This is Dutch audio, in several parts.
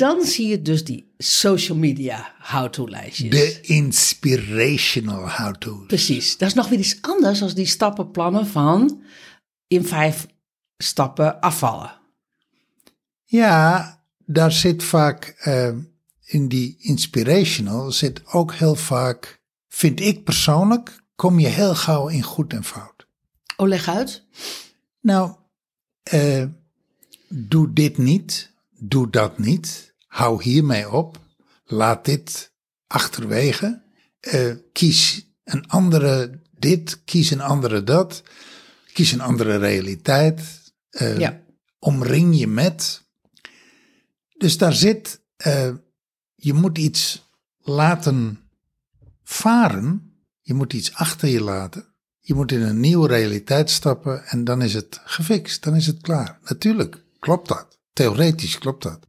dan zie je dus die social media how-to-lijstjes. De inspirational how-to's. Precies. Dat is nog weer iets anders dan die stappenplannen van in vijf stappen afvallen. Ja, daar zit vaak eh, in die inspirational zit ook heel vaak, vind ik persoonlijk, kom je heel gauw in goed en fout. Oh, leg uit. Nou, eh, doe dit niet, doe dat niet, hou hiermee op, laat dit achterwege, eh, kies een andere dit, kies een andere dat, kies een andere realiteit, eh, Ja. omring je met. Dus daar zit, eh, je moet iets laten varen, je moet iets achter je laten. Je moet in een nieuwe realiteit stappen en dan is het gefixt, dan is het klaar. Natuurlijk, klopt dat. Theoretisch klopt dat.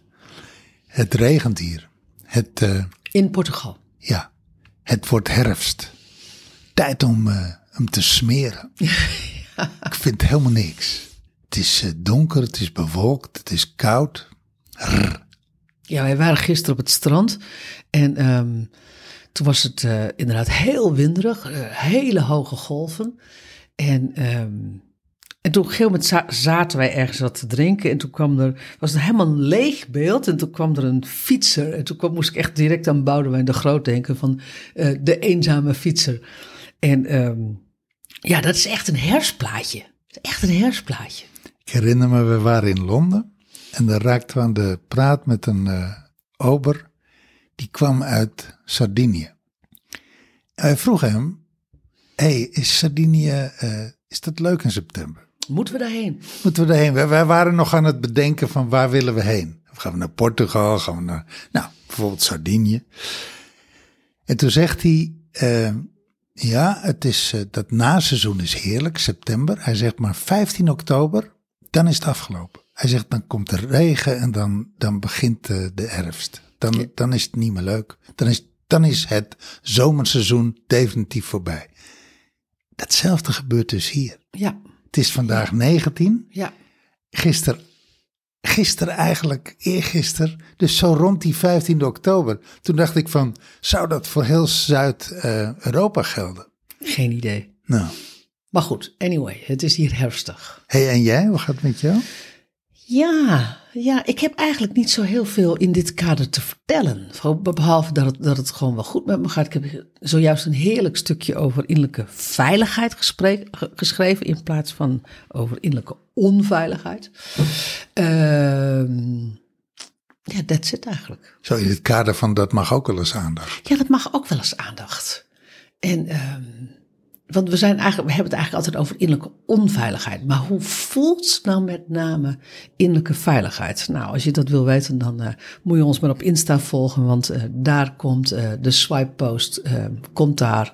Het regent hier. Het, eh, in Portugal? ja, het wordt herfst. Tijd om eh, hem te smeren. Ik vind helemaal niks. Het is eh, donker, het is bewolkt, het is koud. Ja, wij waren gisteren op het strand en ehm, toen was het inderdaad heel winderig, hele hoge golven. En, ehm, en toen op een gegeven moment za- zaten wij ergens wat te drinken en toen kwam er, was het helemaal een leeg beeld en toen kwam er een fietser. En toen kwam, moest ik echt direct aan Boudewijn de Groot denken van eh, de eenzame fietser. En ehm, ja, dat is echt een hersplaatje. Echt een hersplaatje. Ik herinner me, we waren in Londen en daar raakten we aan de praat met een eh, ober. Die kwam uit Sardinië. En wij vroegen hem, hey, is Sardinië, eh, is dat leuk in september? Moeten we daarheen? Moeten we daarheen? Wij, wij waren nog aan het bedenken van waar willen we heen? Gaan we naar Portugal? Gaan we naar, nou, bijvoorbeeld Sardinië? En toen zegt hij, eh, ja, het is, eh, dat naseizoen is heerlijk, september. Hij zegt, maar 15 oktober, dan is het afgelopen. Hij zegt, dan komt er regen en dan, dan begint eh, de herfst. Dan, dan is het niet meer leuk. Dan is, dan is het zomerseizoen definitief voorbij. Datzelfde gebeurt dus hier. Ja, Het is vandaag 19 ja. gisteren, gisteren eigenlijk, eergisteren, dus zo rond die 15 oktober. Toen dacht ik van, zou dat voor heel Zuid-Europa gelden? Geen idee. Nou, Maar goed, anyway, het is hier herfstig. hey, en jij, hoe gaat het met jou? Ja, ja, ik heb eigenlijk niet zo heel veel in dit kader te vertellen. Behalve dat het, dat het gewoon wel goed met me gaat. Ik heb zojuist een heerlijk stukje over innerlijke veiligheid gesprek- ge- geschreven. In plaats van over innerlijke onveiligheid. Ehm ja, that's it eigenlijk. Zo in het kader van dat mag ook wel eens aandacht. Ja, dat mag ook wel eens aandacht. En, ehm, want we, zijn eigenlijk, we hebben het eigenlijk altijd over innerlijke onveiligheid. Maar hoe voelt nou met name innerlijke veiligheid? Nou, als je dat wil weten, dan eh, moet je ons maar op Insta volgen. Want eh, daar komt eh, de swipe post, komt daar,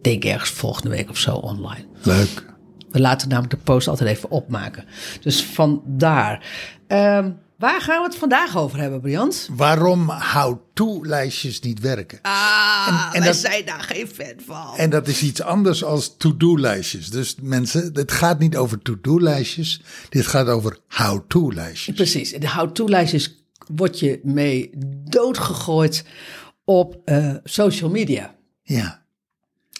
denk ergens volgende week of zo online. Leuk. We laten namelijk de post altijd even opmaken. Dus vandaar. Ehm waar gaan we het vandaag over hebben, Briant? Waarom how-to-lijstjes niet werken? Ah, En- en wij dat- zijn daar geen fan van. En dat is iets anders als to-do-lijstjes. Dus mensen, het gaat niet over to-do-lijstjes. Dit gaat over how-to-lijstjes. Precies. De how-to-lijstjes word je mee doodgegooid op eh, social media. Ja.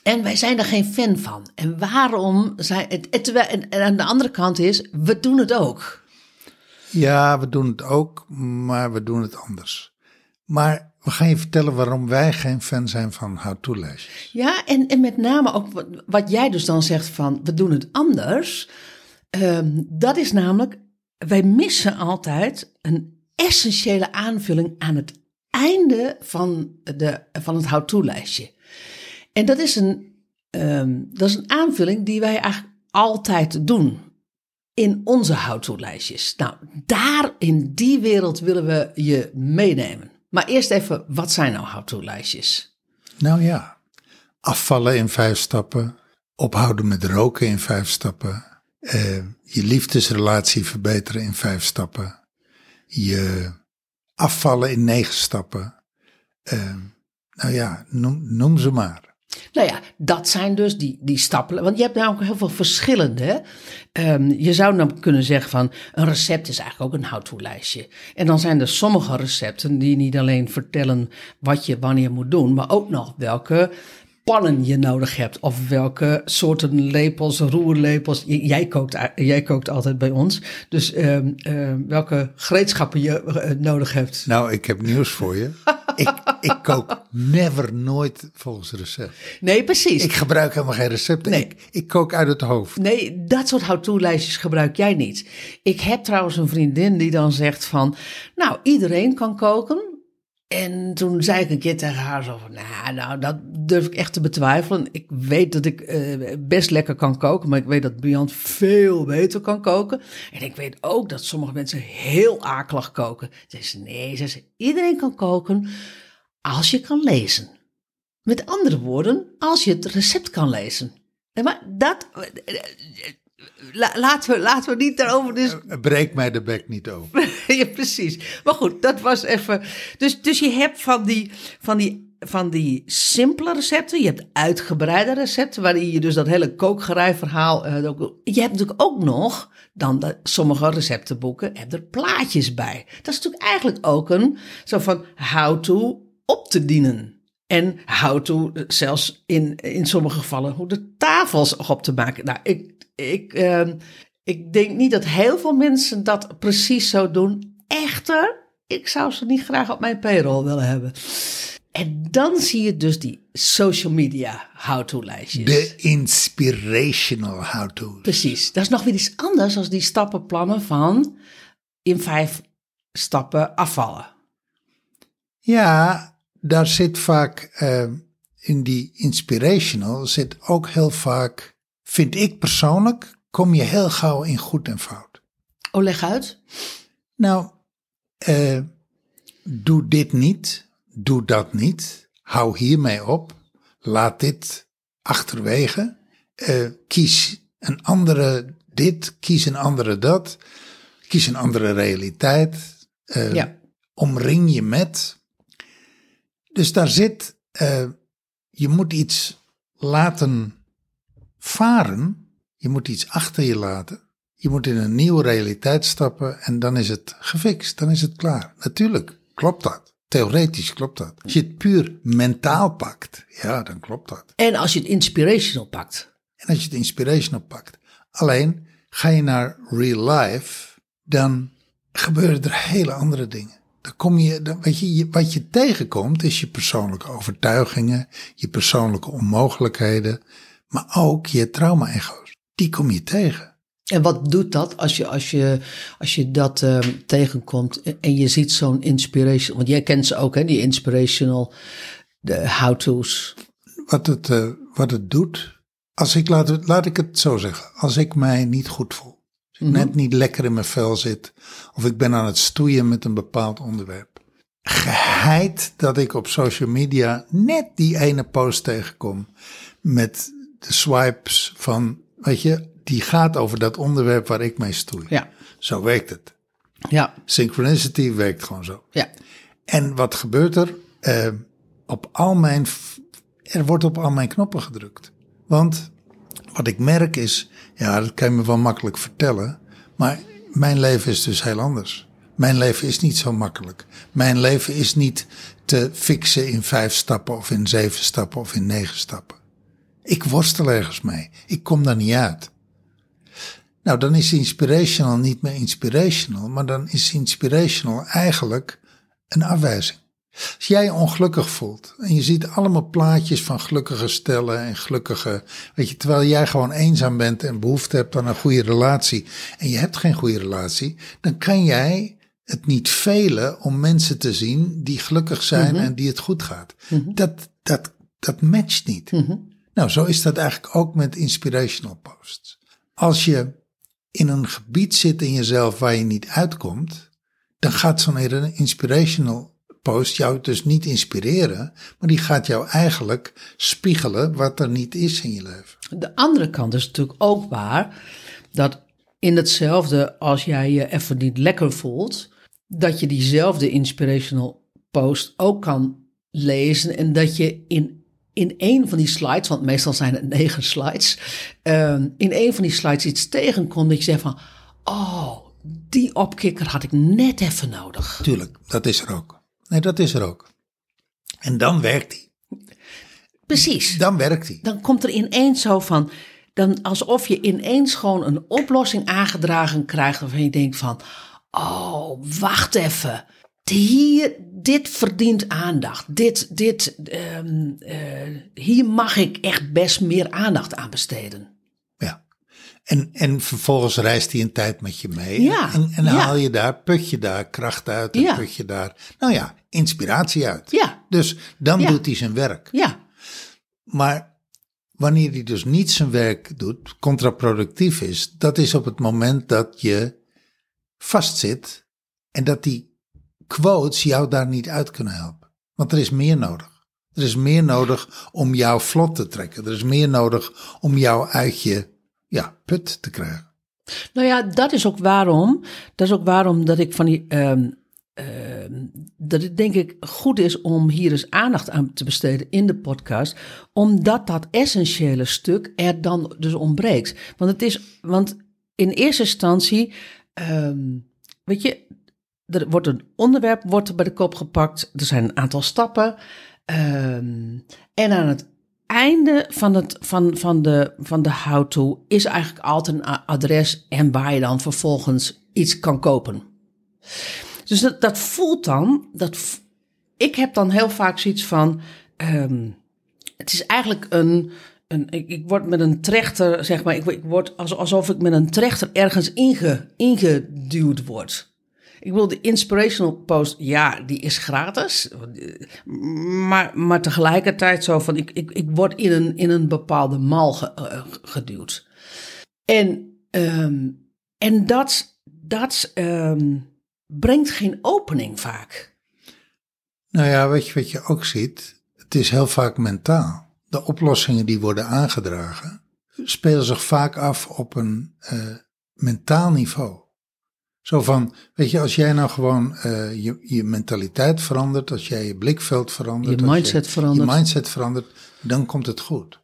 En wij zijn er geen fan van. En waarom zijn het? En aan de andere kant is, we doen het ook. Ja, we doen het ook, maar we doen het anders. Maar we gaan je vertellen waarom wij geen fan zijn van how-to-lijstjes. Ja, en, en met name ook wat, wat jij dus dan zegt van, we doen het anders. Ehm, dat is namelijk, wij missen altijd een essentiële aanvulling aan het einde van, de, van het how-to-lijstje. En dat is, een, ehm, dat is een aanvulling die wij eigenlijk altijd doen. In onze how-to-lijstjes. Nou, daar in die wereld willen we je meenemen. Maar eerst even, wat zijn nou how-to-lijstjes? Nou ja, afvallen in vijf stappen, ophouden met roken in vijf stappen, eh, je liefdesrelatie verbeteren in vijf stappen, je afvallen in negen stappen. Eh, nou ja, noem, noem ze maar. Nou ja, dat zijn dus die, die stappen. Want je hebt nou ook heel veel verschillende. Ehm, je zou dan kunnen zeggen van een recept is eigenlijk ook een how-to-lijstje. En dan zijn er sommige recepten die niet alleen vertellen wat je wanneer moet doen, maar ook nog welke pannen je nodig hebt. Of welke soorten lepels, roerlepels. Jij kookt, jij kookt altijd bij ons. Dus ehm, ehm, welke gereedschappen je eh, nodig hebt. Nou, ik heb nieuws voor je. ik, ik kook never, nooit volgens recept. Nee, precies. Ik gebruik helemaal geen recepten. Nee. Ik, ik kook uit het hoofd. Nee, dat soort how-to-lijstjes gebruik jij niet. Ik heb trouwens een vriendin die dan zegt van... Nou, iedereen kan koken. En toen zei ik een keer tegen haar zo van, nou, nou, dat durf ik echt te betwijfelen. Ik weet dat ik uh, best lekker kan koken, maar ik weet dat Brian veel beter kan koken. En ik weet ook dat sommige mensen heel akelig koken. Ze zei, nee, ze iedereen kan koken als je kan lezen. Met andere woorden, als je het recept kan lezen. Maar dat, laten, we, laten we niet daarover. Dus... Eh, eh, breek mij de bek niet over. ja, precies. Maar goed, dat was even. Dus, dus je hebt van die, van, die, van die simpele recepten, je hebt uitgebreide recepten, waarin je dus dat hele kookgerijverhaal. Uh, je hebt natuurlijk ook nog, dan de, sommige receptenboeken, hebben er plaatjes bij. Dat is natuurlijk eigenlijk ook een zo van how to op te dienen. En how to, zelfs in, in sommige gevallen, hoe de tafels op te maken. Nou, ik, ik, uh, ik denk niet dat heel veel mensen dat precies zo doen. Echter, ik zou ze niet graag op mijn payroll willen hebben. En dan zie je dus die social media how-to-lijstjes. De inspirational how-to's. Precies. Dat is nog weer iets anders dan die stappenplannen van in vijf stappen afvallen. Ja, daar zit vaak uh, in die inspirational zit ook heel vaak vind ik persoonlijk, kom je heel gauw in goed en fout. Oh, leg uit. Nou, uh, doe dit niet, doe dat niet, hou hiermee op, laat dit achterwege, uh, kies een andere dit, kies een andere dat, kies een andere realiteit, uh, ja. omring je met. Dus daar zit, je moet iets laten varen, je moet iets achter je laten. Je moet in een nieuwe realiteit stappen en dan is het gefixt, dan is het klaar. Natuurlijk klopt dat. Theoretisch klopt dat. Als je het puur mentaal pakt, ja, dan klopt dat. En als je het inspirational pakt. En als je het inspirational pakt. Alleen ga je naar real life, dan gebeuren er hele andere dingen. Dan kom je, dan, weet je, wat je tegenkomt is je persoonlijke overtuigingen, je persoonlijke onmogelijkheden, maar ook je trauma-echo's. Die kom je tegen. En wat doet dat als je, als je, als je dat uh, tegenkomt en je ziet zo'n inspiration, want jij kent ze ook, hè, die inspirational, how-to's. Wat het, uh, wat het doet, als ik, laat, laat ik het zo zeggen, als ik mij niet goed voel, als ik mm -hmm. net niet lekker in mijn vel zit, of ik ben aan het stoeien met een bepaald onderwerp, geheid dat ik op social media net die ene post tegenkom met de swipes van, weet je, die gaat over dat onderwerp waar ik mee stoei. Ja. Zo werkt het. Ja. Synchronicity werkt gewoon zo. Ja. En wat gebeurt er? Uh, op al mijn, er wordt op al mijn knoppen gedrukt. Want wat ik merk is, ja, dat kan je me wel makkelijk vertellen, maar mijn leven is dus heel anders. Mijn leven is niet zo makkelijk. Mijn leven is niet te fixen in vijf stappen of in zeven stappen of in negen stappen. Ik worstel ergens mee. Ik kom daar niet uit. Nou, dan is inspirational niet meer inspirational, maar dan is inspirational eigenlijk een afwijzing. Als jij je ongelukkig voelt en je ziet allemaal plaatjes van gelukkige stellen en gelukkige, weet je, terwijl jij gewoon eenzaam bent en behoefte hebt aan een goede relatie en je hebt geen goede relatie, dan kan jij het niet velen om mensen te zien die gelukkig zijn mm -hmm. en die het goed gaat. Mm -hmm. Dat, dat, dat matcht niet. Mm -hmm. Nou, zo is dat eigenlijk ook met inspirational posts. Als je in een gebied zit in jezelf waar je niet uitkomt, dan gaat zo'n inspirational post jou dus niet inspireren, maar die gaat jou eigenlijk spiegelen wat er niet is in je leven. De andere kant is natuurlijk ook waar dat in hetzelfde als jij je even niet lekker voelt, dat je diezelfde inspirational post ook kan lezen en dat je in, in een van die slides, want meestal zijn het negen slides, um, in een van die slides iets tegenkomt dat je zegt van, oh, die opkikker had ik net even nodig. Tuurlijk, dat is er ook. Nee, dat is er ook. En dan werkt hij. Precies. Dan werkt hij. Dan komt er ineens zo van, dan alsof je ineens gewoon een oplossing aangedragen krijgt waarvan je denkt van, oh, wacht even. Hier, dit verdient aandacht. Dit, dit, um, uh, hier mag ik echt best meer aandacht aan besteden. En, en vervolgens reist hij een tijd met je mee. Ja, en, en ja. haal je daar, put je daar kracht uit en Ja. put je daar, nou ja, inspiratie uit. Ja, Dus dan doet hij zijn werk. ja, Maar wanneer hij dus niet zijn werk doet, contraproductief is, dat is op het moment dat je vastzit en dat die quotes jou daar niet uit kunnen helpen. Want er is meer nodig. Er is meer nodig om jou vlot te trekken. Er is meer nodig om jou uit je ja, put te krijgen. Nou ja, dat is ook waarom. Dat is ook waarom dat ik van die. ehm, ehm, dat het denk ik goed is om hier eens aandacht aan te besteden in de podcast. Omdat dat essentiële stuk er dan dus ontbreekt. Want het is. Want in eerste instantie. ehm, weet je. Er wordt een onderwerp wordt bij de kop gepakt. Er zijn een aantal stappen. en aan het einde van, het, van, van de, van de how-to is eigenlijk altijd een adres en waar je dan vervolgens iets kan kopen. Dus dat, dat voelt dan, dat, ik heb dan heel vaak zoiets van, ehm, het is eigenlijk een, een ik, ik word met een trechter, zeg maar, ik, ik word als, alsof ik met een trechter ergens inge, ingeduwd word. Ik wil de inspirational post, ja, die is gratis. Maar, maar tegelijkertijd zo van, ik, ik, ik word in een, in een bepaalde mal eh, geduwd. En, ehm, en dat, dat ehm, brengt geen opening vaak. Nou ja, weet je wat je ook ziet? Het is heel vaak mentaal. De oplossingen die worden aangedragen spelen zich vaak af op een eh, mentaal niveau. Zo van, weet je, als jij nou gewoon eh, je, je mentaliteit verandert, als jij je blikveld verandert, Je als mindset verandert. je mindset verandert, dan komt het goed.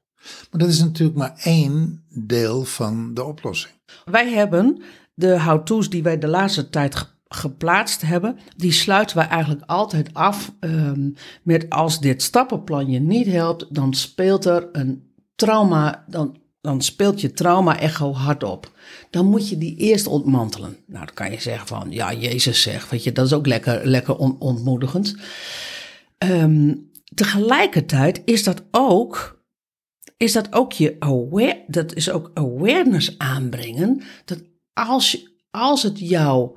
Maar dat is natuurlijk maar één deel van de oplossing. Wij hebben de how-to's die wij de laatste tijd ge- geplaatst hebben, die sluiten wij eigenlijk altijd af ehm, met als dit stappenplan je niet helpt, dan speelt er een trauma, dan, dan speelt je trauma-echo hardop. Dan moet je die eerst ontmantelen. Nou, dan kan je zeggen van, ja, Jezus zegt, weet je, dat is ook lekker, lekker on- ontmoedigend. Ehm, tegelijkertijd is dat ook is dat ook je aware, dat is ook awareness aanbrengen. Dat als, als het jou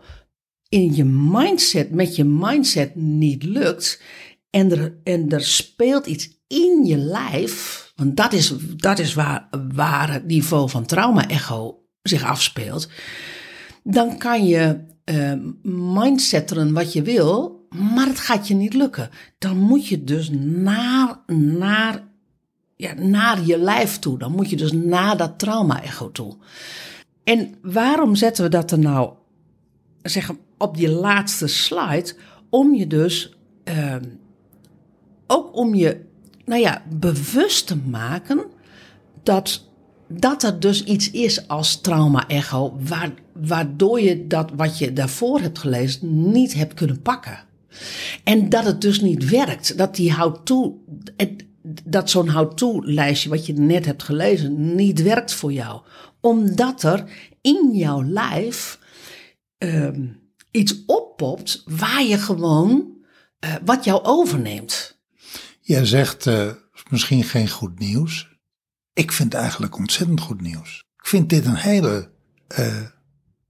in je mindset, met je mindset niet lukt en er, en er speelt iets in je lijf, want dat is, dat is waar, waar het niveau van trauma-echo zich afspeelt, dan kan je eh, mindsetteren wat je wil, maar het gaat je niet lukken. Dan moet je dus naar, naar ja, naar je lijf toe. Dan moet je dus naar dat trauma-echo toe. En waarom zetten we dat er nou zeggen, op die laatste slide? Om je dus ehm, ook om je nou ja, bewust te maken dat, dat er dus iets is als trauma-echo, waar, waardoor je dat wat je daarvoor hebt gelezen niet hebt kunnen pakken. En dat het dus niet werkt. Dat die how-to, het- dat zo'n how-to-lijstje wat je net hebt gelezen niet werkt voor jou. Omdat er in jouw lijf ehm, iets oppopt waar je gewoon, eh, wat jou overneemt. Jij zegt eh, misschien geen goed nieuws. Ik vind het eigenlijk ontzettend goed nieuws. Ik vind dit een hele eh,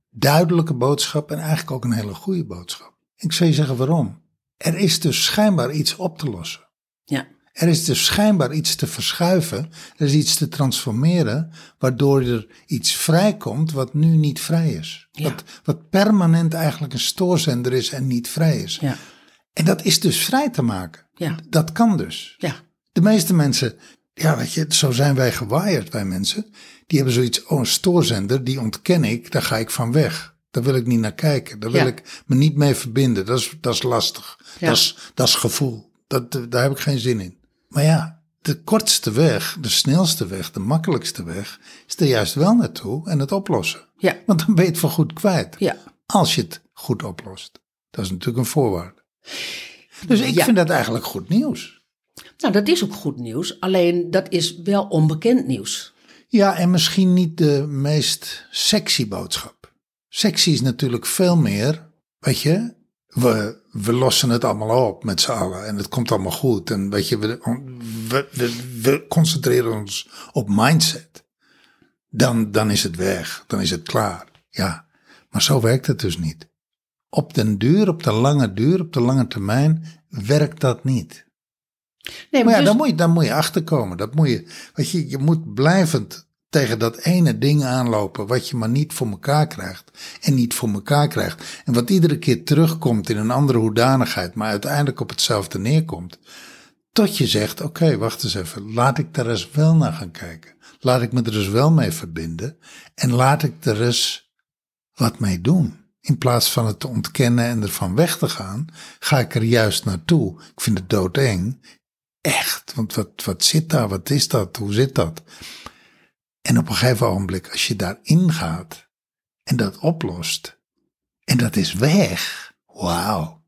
duidelijke boodschap en eigenlijk ook een hele goede boodschap. Ik zou je zeggen waarom. Er is dus schijnbaar iets op te lossen. Ja, Er is dus schijnbaar iets te verschuiven, er is iets te transformeren, waardoor er iets vrijkomt wat nu niet vrij is. Ja. Wat, wat permanent eigenlijk een stoorzender is en niet vrij is. Ja. En dat is dus vrij te maken. Ja. Dat kan dus. Ja. De meeste mensen, ja, weet je, zo zijn wij gewired bij mensen. Die hebben zoiets, oh, een stoorzender, die ontken ik, daar ga ik van weg. Daar wil ik niet naar kijken. Daar wil Ja. ik me niet mee verbinden. Dat is, dat is lastig. Ja. Dat, is, dat is gevoel. Dat, daar heb ik geen zin in. Maar ja, de kortste weg, de snelste weg, de makkelijkste weg, is er juist wel naartoe en het oplossen. Ja. Want dan ben je het voor goed kwijt. Ja. Als je het goed oplost. Dat is natuurlijk een voorwaarde. Dus ik Ja. vind dat eigenlijk goed nieuws. Nou, dat is ook goed nieuws. Alleen dat is wel onbekend nieuws. Ja, en misschien niet de meest sexy boodschap. Sexy is natuurlijk veel meer, weet je, we, we lossen het allemaal op met z'n allen en het komt allemaal goed. En weet je, we, we, we, we concentreren ons op mindset. Dan, dan is het weg, dan is het klaar. Ja, maar zo werkt het dus niet. Op den duur, op de lange duur, op de lange termijn werkt dat niet. Nee, Maar ja, dus- dan moet je, dan moet je achterkomen. Dat moet je, weet je, je moet blijvend tegen dat ene ding aanlopen wat je maar niet voor elkaar krijgt. En niet voor elkaar krijgt. En wat iedere keer terugkomt in een andere hoedanigheid, maar uiteindelijk op hetzelfde neerkomt. Tot je zegt, oké, wacht eens even, laat ik daar eens wel naar gaan kijken. Laat ik me er eens wel mee verbinden. En laat ik er eens wat mee doen. In plaats van het te ontkennen en ervan weg te gaan, ga ik er juist naartoe. Ik vind het doodeng. Echt, want wat, wat zit daar? Wat is dat? Hoe zit dat? En op een gegeven ogenblik, als je daarin gaat en dat oplost en dat is weg, wauw.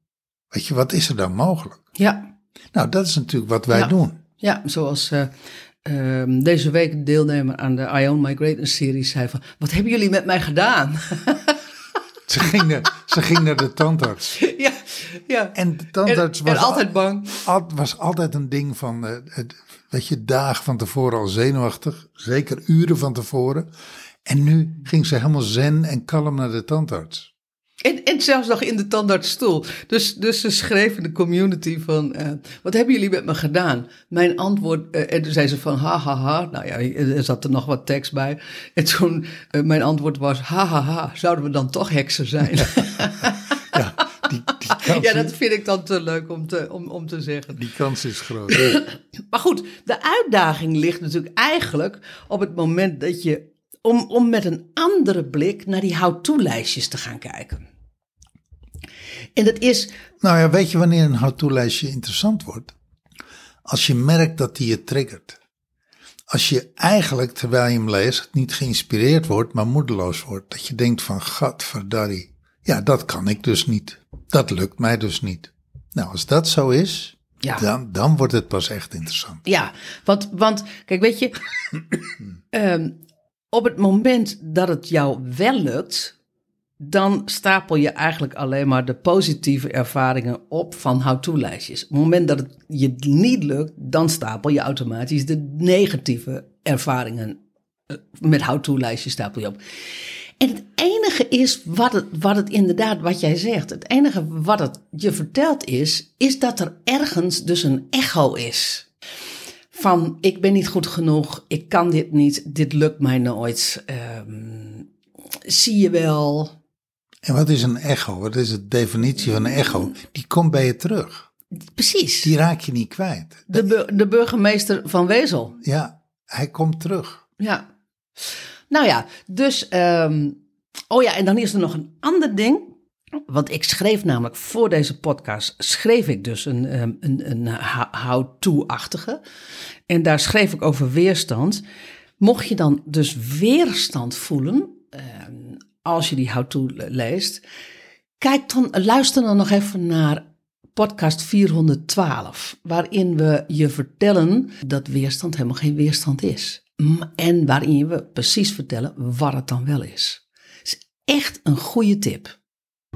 Weet je, wat is er dan mogelijk? Ja, Nou, dat is natuurlijk wat wij Ja. doen. ja zoals eh, ehm, deze week deelnemer aan de I Own My Greatness serie zei van... Wat hebben jullie met mij gedaan? Ze ging naar, ze ging naar de tandarts. ja, ja. En de tandarts en, was, en altijd bang. al- was altijd een ding van, eh, het, weet je, dagen van tevoren al zenuwachtig. Zeker uren van tevoren. En nu ging ze helemaal zen en kalm naar de tandarts. En, en zelfs nog in de tandartsstoel. Dus, dus ze schreef in de community van, eh, wat hebben jullie met me gedaan? Mijn antwoord, eh, en toen zei ze van, ha, ha, ha. Nou ja, er zat er nog wat tekst bij. En toen, eh, mijn antwoord was, ha, ha, ha. Zouden we dan toch heksen zijn? Ja, die, die, kans, ja, dat vind ik dan te leuk om te, om, om te zeggen. die kans is groot. Maar goed, de uitdaging ligt natuurlijk eigenlijk op het moment dat je, om, om met een andere blik naar die how-to-lijstjes te gaan kijken. En dat is, Nou ja, weet je wanneer een how-to-lijstje interessant wordt? Als je merkt dat die je triggert. Als je eigenlijk, terwijl je hem leest, niet geïnspireerd wordt, maar moedeloos wordt. Dat je denkt van, gadverdarrie, ja, dat kan ik dus niet. Dat lukt mij dus niet. Nou, als dat zo is, Ja. dan, dan wordt het pas echt interessant. ja, want, want kijk, weet je, ehm, op het moment dat het jou wel lukt, dan stapel je eigenlijk alleen maar de positieve ervaringen op van how-to-lijstjes. Op het moment dat het je niet lukt, dan stapel je automatisch de negatieve ervaringen eh, met how-to-lijstjes stapel je op. En het enige is wat het, wat het inderdaad, wat jij zegt, het enige wat het je vertelt is, is dat er ergens dus een echo is. Van ik ben niet goed genoeg, ik kan dit niet, dit lukt mij nooit. ehm, zie je wel. En wat is een echo? Wat is de definitie van een echo? Die komt bij je terug. Precies. Die raak je niet kwijt. De, de burgemeester van Wezel. Ja, hij komt terug. Ja. Nou ja, dus. ehm, oh ja, en dan is er nog een ander ding. Want ik schreef namelijk voor deze podcast. schreef ik dus een, ehm, een, een ho- how-to-achtige. En daar schreef ik over weerstand. Mocht je dan dus weerstand voelen. ehm, als je die how-to le- leest. Kijk dan, luister dan nog even naar podcast 412, waarin we je vertellen dat weerstand helemaal geen weerstand is. En waarin we precies vertellen wat het dan wel is. is echt een goede tip.